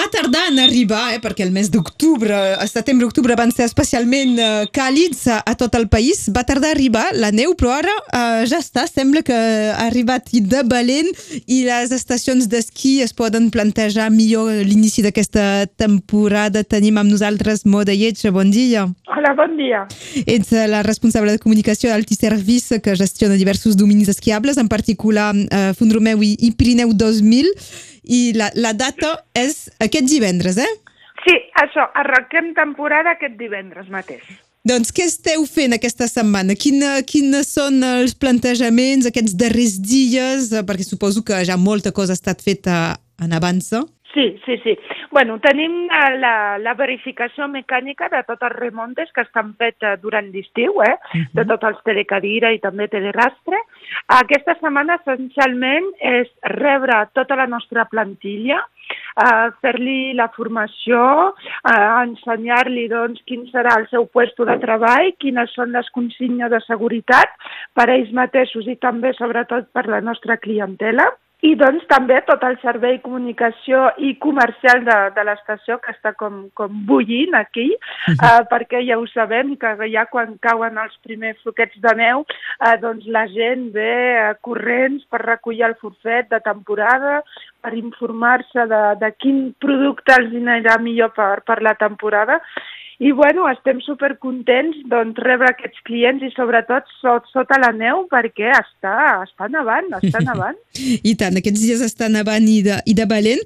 va tardar en arribar, eh, perquè el mes d'octubre, setembre-octubre van ser especialment eh, càlids a, a tot el país. Va tardar a arribar la neu, però ara eh, ja està. Sembla que ha arribat de valent i les estacions d'esquí es poden plantejar millor l'inici d'aquesta temporada. Tenim amb nosaltres Moda Lletja. Bon dia. Hola, bon dia. Ets la responsable de comunicació d'Altiservice que gestiona diversos dominis esquiables, en particular eh, Fondromeu i, i Pirineu 2000 i la, la data és aquest divendres, eh? Sí, això, arrenquem temporada aquest divendres mateix. Doncs què esteu fent aquesta setmana? Quina, quines són els plantejaments aquests darrers dies? Perquè suposo que ja molta cosa ha estat feta en avança. Sí, sí, sí. Bueno, tenim la, la, la verificació mecànica de tots els remontes que estan fets durant l'estiu, eh? Uh -huh. de tots els telecadira i també telerastre. Aquesta setmana, essencialment, és rebre tota la nostra plantilla, uh, fer-li la formació, uh, ensenyar-li doncs, quin serà el seu puesto de treball, quines són les consignes de seguretat per a ells mateixos i també, sobretot, per la nostra clientela i doncs també tot el servei comunicació i comercial de, de l'estació que està com, com bullint aquí, uh -huh. uh, perquè ja ho sabem que ja quan cauen els primers floquets de neu, uh, doncs la gent ve uh, corrents per recollir el forfet de temporada, per informar-se de, de quin producte els anirà millor per, per la temporada i bueno, estem supercontents doncs, rebre aquests clients i sobretot sot, sota la neu perquè està, està nevant, està nevant. I tant, aquests dies està nevant i de, i de valent.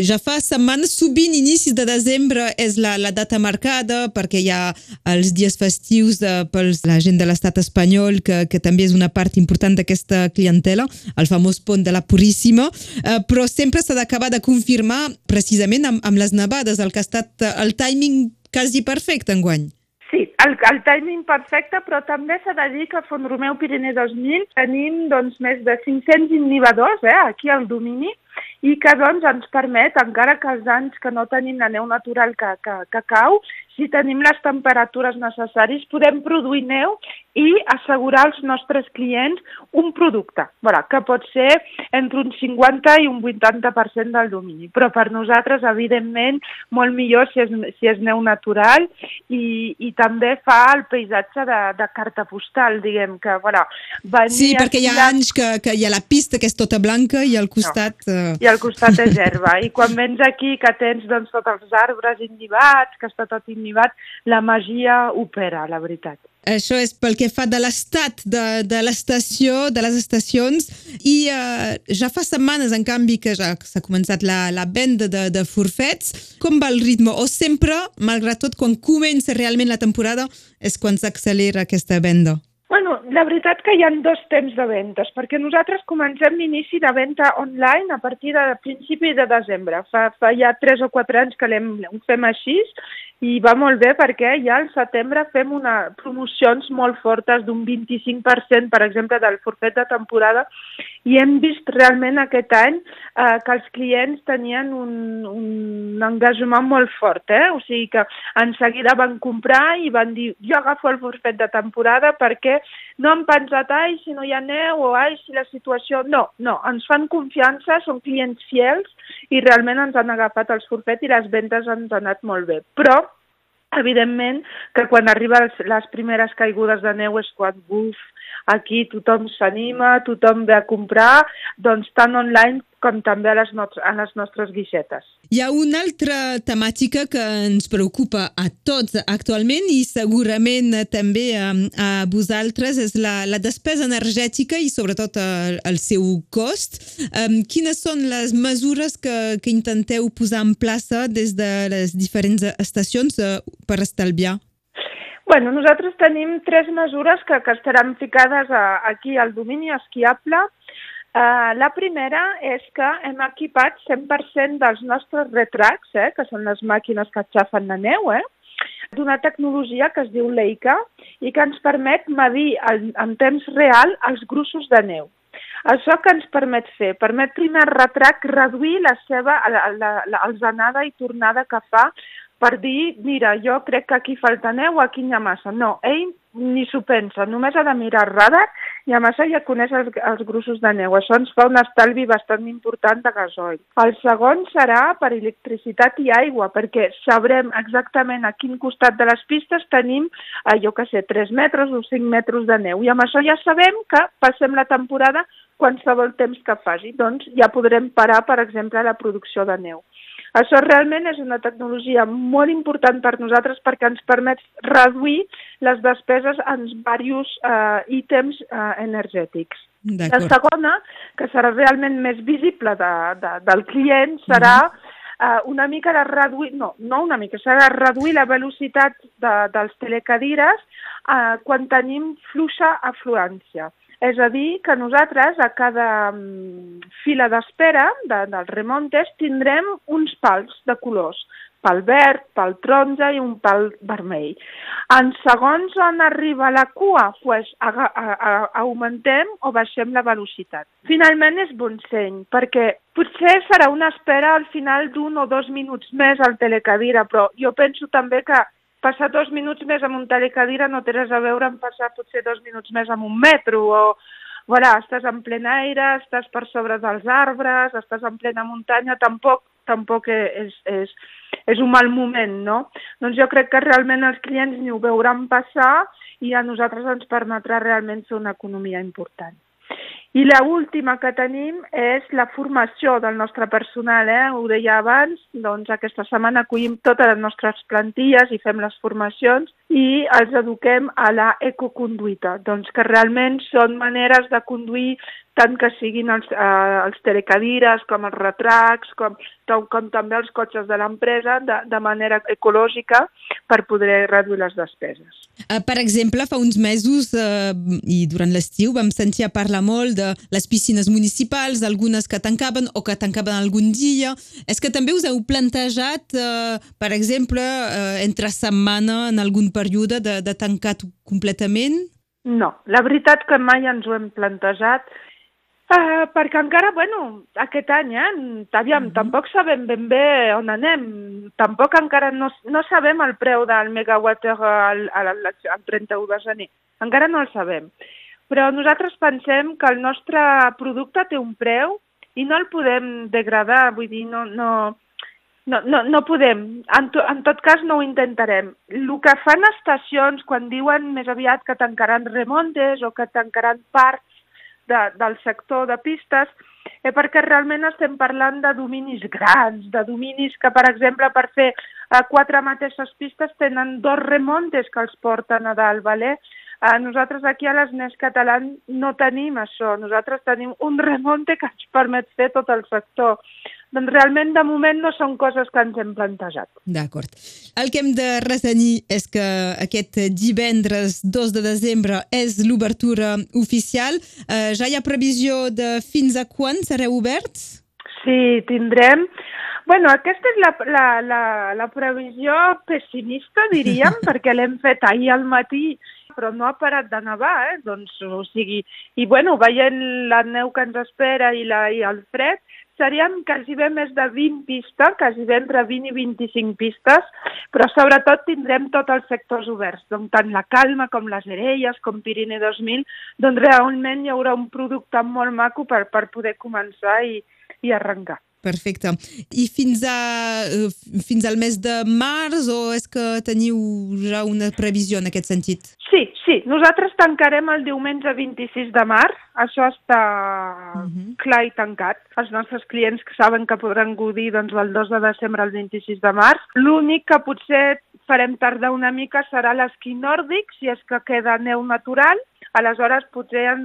Ja fa setmanes, sovint inicis de desembre és la, la data marcada perquè hi ha els dies festius de, pels la gent de l'estat espanyol que, que també és una part important d'aquesta clientela, el famós pont de la Puríssima, eh, però sempre s'ha d'acabar de confirmar precisament amb, amb les nevades, el que ha estat el timing quasi perfecte enguany. Sí, el, el timing perfecte, però també s'ha de dir que a Romeu Pirineu 2000 tenim doncs, més de 500 inhibidors eh, aquí al domini i que doncs, ens permet, encara que els anys que no tenim la neu natural que, que, que cau, si tenim les temperatures necessàries, podem produir neu i assegurar als nostres clients un producte, voilà, que pot ser entre un 50 i un 80% del domini. Però per nosaltres, evidentment, molt millor si és, si és neu natural i, i també fa el paisatge de, de carta postal, diguem que, voilà, Sí, perquè hi ha anys que, que hi ha la pista que és tota blanca i al costat... No. Uh... I al costat és herba. I quan vens aquí que tens doncs, tots els arbres indivats, que està tot indivat, Nivat, la magia opera, la veritat. Això és pel que fa de l'estat de, de l'estació, de les estacions, i uh, ja fa setmanes, en canvi, que ja s'ha començat la, la venda de, de forfets. Com va el ritme? O sempre, malgrat tot, quan comença realment la temporada, és quan s'accelera aquesta venda? La veritat que hi ha dos temps de ventes, perquè nosaltres comencem l'inici de venda online a partir de principi de desembre. Fa, fa ja 3 o 4 anys que ho fem així i va molt bé perquè ja al setembre fem una, promocions molt fortes d'un 25%, per exemple, del forfet de temporada i hem vist realment aquest any eh, que els clients tenien un, un engagement molt fort, eh? o sigui que en seguida van comprar i van dir jo agafo el forfet de temporada perquè no han pensat, ai, si no hi ha neu o ai, si la situació... No, no, ens fan confiança, són clients fiels i realment ens han agafat els forfets i les ventes ens han anat molt bé. Però evidentment que quan arriben les primeres caigudes de neu és quan, buf, aquí tothom s'anima, tothom ve a comprar, doncs tant online com també a les, a les nostres guixetes. Hi ha una altra temàtica que ens preocupa a tots actualment i segurament també a, a vosaltres és la, la despesa energètica i sobretot el, el seu cost. Um, quines són les mesures que, que intenteu posar en plaça des de les diferents estacions uh, per estalviar? Bueno, nosaltres tenim tres mesures que, que estaran ficades a, aquí al domini esquiable. Uh, la primera és que hem equipat 100% dels nostres retracts, eh, que són les màquines que xafen la neu, eh, d'una tecnologia que es diu Leica i que ens permet medir en, en temps real els grossos de neu. Això que ens permet fer? Permet primer el retract reduir la seva, la, la, la, els i tornada que fa per dir, mira, jo crec que aquí falta neu, aquí n'hi ha massa. No, ell ni s'ho pensa, només ha de mirar el radar això ja coneix els, els grossos de neu. Això ens fa un estalvi bastant important de gasoil. El segon serà per electricitat i aigua, perquè sabrem exactament a quin costat de les pistes tenim, eh, jo que sé, 3 metres o 5 metres de neu. I amb això ja sabem que passem la temporada qualsevol temps que faci. Doncs ja podrem parar, per exemple, la producció de neu. Això realment és una tecnologia molt important per nosaltres perquè ens permet reduir les despeses en diversos eh, ítems eh, energètics. La segona, que serà realment més visible de, de, del client, serà eh, una mica de reduir, no, no una mica, serà reduir la velocitat de, dels telecadires eh, quan tenim fluixa afluència. És a dir, que nosaltres a cada um, fila d'espera de, dels remontes tindrem uns pals de colors, pal verd, pal taronja i un pal vermell. En segons on arriba la cua, pues, a, a, a, augmentem o baixem la velocitat. Finalment és bon seny, perquè potser serà una espera al final d'un o dos minuts més al telecadira, però jo penso també que passar dos minuts més amb un telecadira no té res a veure amb passar potser dos minuts més amb un metro o voilà, estàs en ple aire, estàs per sobre dels arbres, estàs en plena muntanya, tampoc tampoc és, és, és un mal moment, no? Doncs jo crec que realment els clients ni ho veuran passar i a nosaltres ens permetrà realment fer una economia important. I la última que tenim és la formació del nostre personal, eh? ho deia abans, doncs aquesta setmana acollim totes les nostres plantilles i fem les formacions i els eduquem a la ecoconduita, doncs que realment són maneres de conduir tant que siguin els, eh, els telecadires com els retracs, com, com, com també els cotxes de l'empresa, de, de manera ecològica per poder reduir les despeses. Uh, per exemple, fa uns mesos uh, i durant l'estiu vam sentir a parlar molt de les piscines municipals, algunes que tancaven o que tancaven algun dia. És que també us heu plantejat, uh, per exemple, uh, entre setmana en algun període de, de tancar completament? No, la veritat que mai ens ho hem plantejat Uh, perquè encara, bueno, aquest any, eh, aviam, mm -hmm. tampoc sabem ben bé on anem, tampoc encara no, no sabem el preu del megawatt al, al, al, al 31 de gener, encara no el sabem. Però nosaltres pensem que el nostre producte té un preu i no el podem degradar, vull dir, no, no, no, no, no podem. En, to, en tot cas no ho intentarem. El que fan estacions quan diuen més aviat que tancaran remontes o que tancaran parts de, del sector de pistes, eh, perquè realment estem parlant de dominis grans, de dominis que, per exemple, per fer eh, quatre mateixes pistes tenen dos remontes que els porten a dalt, ¿vale? Eh, nosaltres aquí a l'ESNES català no tenim això, nosaltres tenim un remonte que ens permet fer tot el sector. Doncs realment, de moment, no són coses que ens hem plantejat. D'acord. El que hem de ressenyir és que aquest divendres 2 de desembre és l'obertura oficial. Eh, ja hi ha previsió de fins a quan sereu oberts? Sí, tindrem Bueno, aquesta és la, la, la, la previsió pessimista, diríem, perquè l'hem fet ahir al matí, però no ha parat de nevar, eh? Doncs, o sigui, i bueno, veient la neu que ens espera i, la, i el fred, seríem quasi bé més de 20 pistes, quasi bé entre 20 i 25 pistes, però sobretot tindrem tots els sectors oberts, doncs tant la Calma com les Erelles, com Pirineu 2000, doncs realment hi haurà un producte molt maco per, per poder començar i, i arrencar. Perfecte. I fins, a, eh, fins al mes de març o és que teniu ja una previsió en aquest sentit? Sí, sí. Nosaltres tancarem el diumenge 26 de març. Això està uh mhm. -huh. clar i tancat. Els nostres clients que saben que podran gaudir doncs, del 2 de desembre al 26 de març. L'únic que potser farem tardar una mica serà l'esquí nòrdic, si és que queda neu natural, aleshores potser eh,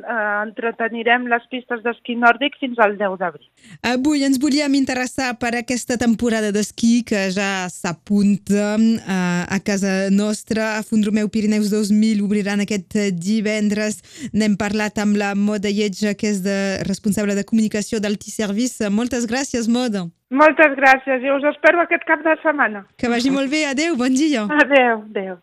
entretenirem les pistes d'esquí nòrdic fins al 10 d'abril. Avui ens volíem interessar per aquesta temporada d'esquí que ja s'apunta eh, a casa nostra. A Fondromeu Pirineus 2000 obriran aquest divendres. N'hem parlat amb la Moda Lletja, que és de, responsable de comunicació del T-Service. Moltes gràcies, Moda. Moltes gràcies i us espero aquest cap de setmana. Que vagi molt bé. Adéu, bon dia. Adéu, adéu.